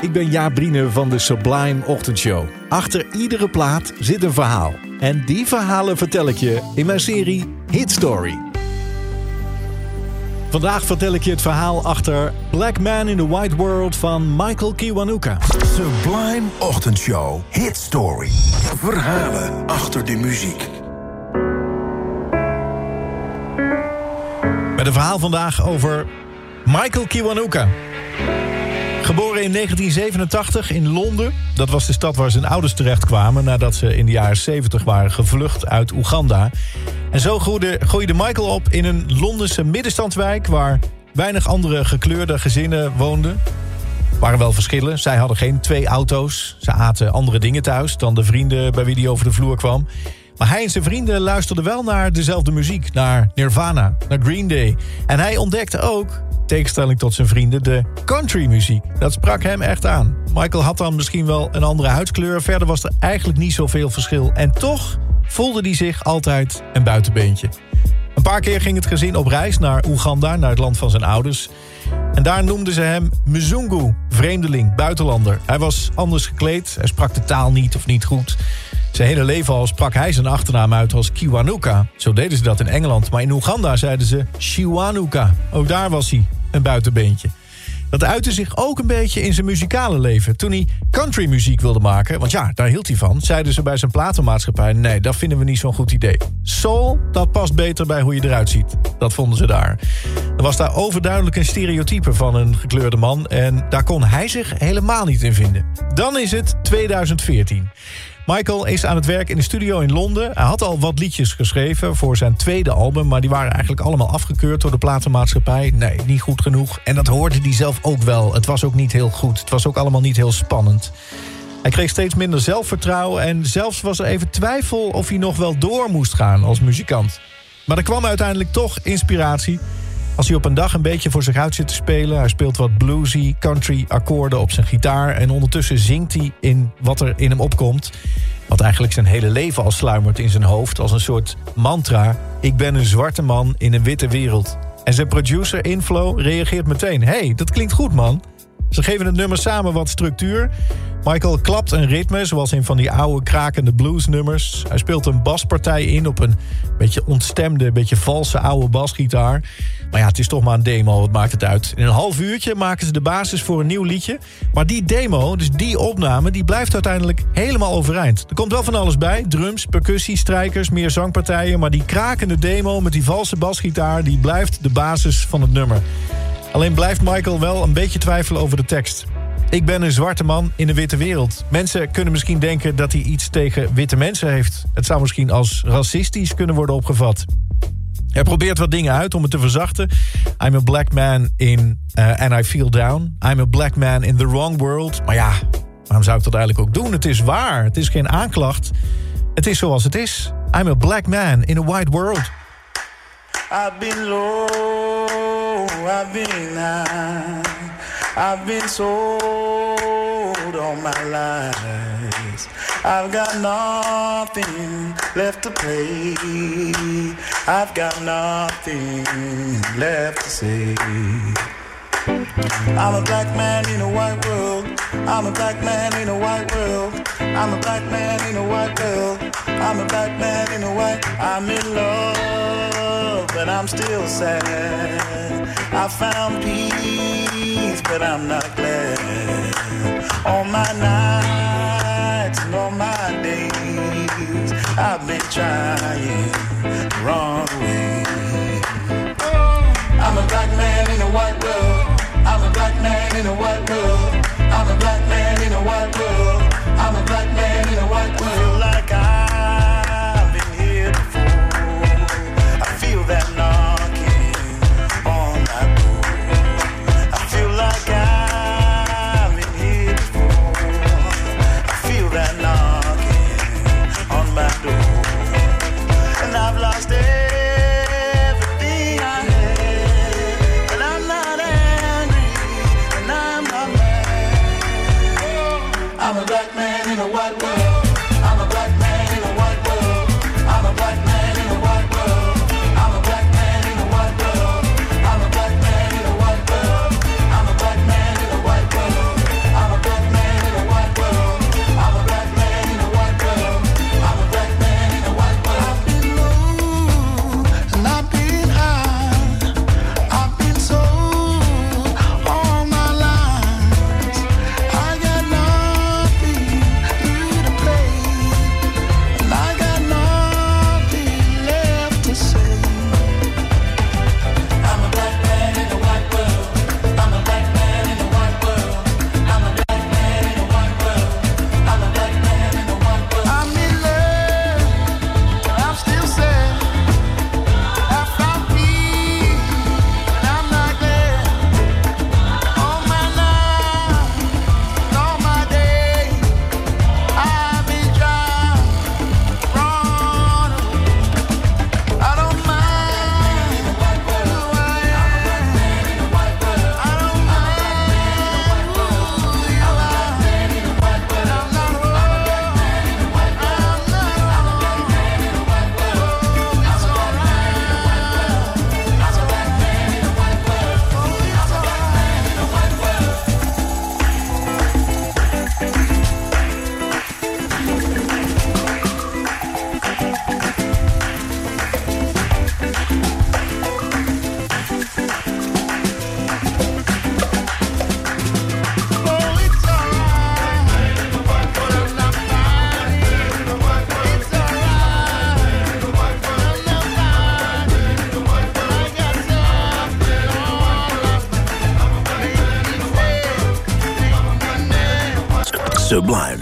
Ik ben Jaap Brine van de Sublime Ochtendshow. Achter iedere plaat zit een verhaal. En die verhalen vertel ik je in mijn serie Hit Story. Vandaag vertel ik je het verhaal achter Black Man in the White World van Michael Kiwanuka. Sublime Ochtendshow. Hit Story. Verhalen achter de muziek. Met een verhaal vandaag over Michael Kiwanuka. Geboren in 1987 in Londen. Dat was de stad waar zijn ouders terechtkwamen... nadat ze in de jaren 70 waren gevlucht uit Oeganda. En zo groeide, groeide Michael op in een Londense middenstandswijk... waar weinig andere gekleurde gezinnen woonden. Er waren wel verschillen. Zij hadden geen twee auto's. Ze aten andere dingen thuis dan de vrienden bij wie hij over de vloer kwam. Maar hij en zijn vrienden luisterden wel naar dezelfde muziek. Naar Nirvana, naar Green Day. En hij ontdekte ook tegenstelling tot zijn vrienden, de countrymuziek. Dat sprak hem echt aan. Michael had dan misschien wel een andere huidskleur. Verder was er eigenlijk niet zoveel verschil. En toch voelde hij zich altijd een buitenbeentje. Een paar keer ging het gezin op reis naar Oeganda, naar het land van zijn ouders. En daar noemden ze hem Mzungu, vreemdeling, buitenlander. Hij was anders gekleed, hij sprak de taal niet of niet goed. Zijn hele leven al sprak hij zijn achternaam uit als Kiwanuka. Zo deden ze dat in Engeland. Maar in Oeganda zeiden ze Shiwanuka. Ook daar was hij een buitenbeentje. Dat uitte zich ook een beetje in zijn muzikale leven. Toen hij countrymuziek wilde maken, want ja, daar hield hij van... zeiden ze bij zijn platenmaatschappij... nee, dat vinden we niet zo'n goed idee. Soul, dat past beter bij hoe je eruit ziet. Dat vonden ze daar. Er was daar overduidelijk een stereotype van een gekleurde man... en daar kon hij zich helemaal niet in vinden. Dan is het 2014. Michael is aan het werk in de studio in Londen. Hij had al wat liedjes geschreven voor zijn tweede album... maar die waren eigenlijk allemaal afgekeurd door de platenmaatschappij. Nee, niet goed genoeg. En dat hoorde hij zelf ook wel. Het was ook niet heel goed. Het was ook allemaal niet heel spannend. Hij kreeg steeds minder zelfvertrouwen... en zelfs was er even twijfel of hij nog wel door moest gaan als muzikant. Maar er kwam uiteindelijk toch inspiratie... Als hij op een dag een beetje voor zich uit zit te spelen... hij speelt wat bluesy, country akkoorden op zijn gitaar... en ondertussen zingt hij in wat er in hem opkomt... wat eigenlijk zijn hele leven al sluimert in zijn hoofd... als een soort mantra... ik ben een zwarte man in een witte wereld. En zijn producer Inflow reageert meteen... hey, dat klinkt goed, man. Ze geven het nummer samen wat structuur... Michael klapt een ritme, zoals in van die oude krakende bluesnummers. Hij speelt een baspartij in op een beetje ontstemde, beetje valse oude basgitaar. Maar ja, het is toch maar een demo, wat maakt het uit. In een half uurtje maken ze de basis voor een nieuw liedje. Maar die demo, dus die opname, die blijft uiteindelijk helemaal overeind. Er komt wel van alles bij. Drums, percussie, strijkers, meer zangpartijen. Maar die krakende demo met die valse basgitaar... die blijft de basis van het nummer. Alleen blijft Michael wel een beetje twijfelen over de tekst. Ik ben een zwarte man in een witte wereld. Mensen kunnen misschien denken dat hij iets tegen witte mensen heeft. Het zou misschien als racistisch kunnen worden opgevat. Hij probeert wat dingen uit om het te verzachten. I'm a black man in uh, And I Feel Down. I'm a black man in the wrong world. Maar ja, waarom zou ik dat eigenlijk ook doen? Het is waar. Het is geen aanklacht. Het is zoals het is. I'm a black man in a white world. I've been low, I've been high. I've been sold all my life. I've got nothing left to play. I've got nothing left to say. I'm a black man in a white world. I'm a black man in a white world. I'm a black man in a white world. I'm a black man in a white. I'm in love, but I'm still sad. I found peace, but I'm not glad. All my nights and all my days, I've been trying the wrong way. I'm a black man in a white world. I'm a black man in a white world. I'm a black man in a white world. I'm a black man I'm a black man in a white world. The blijven.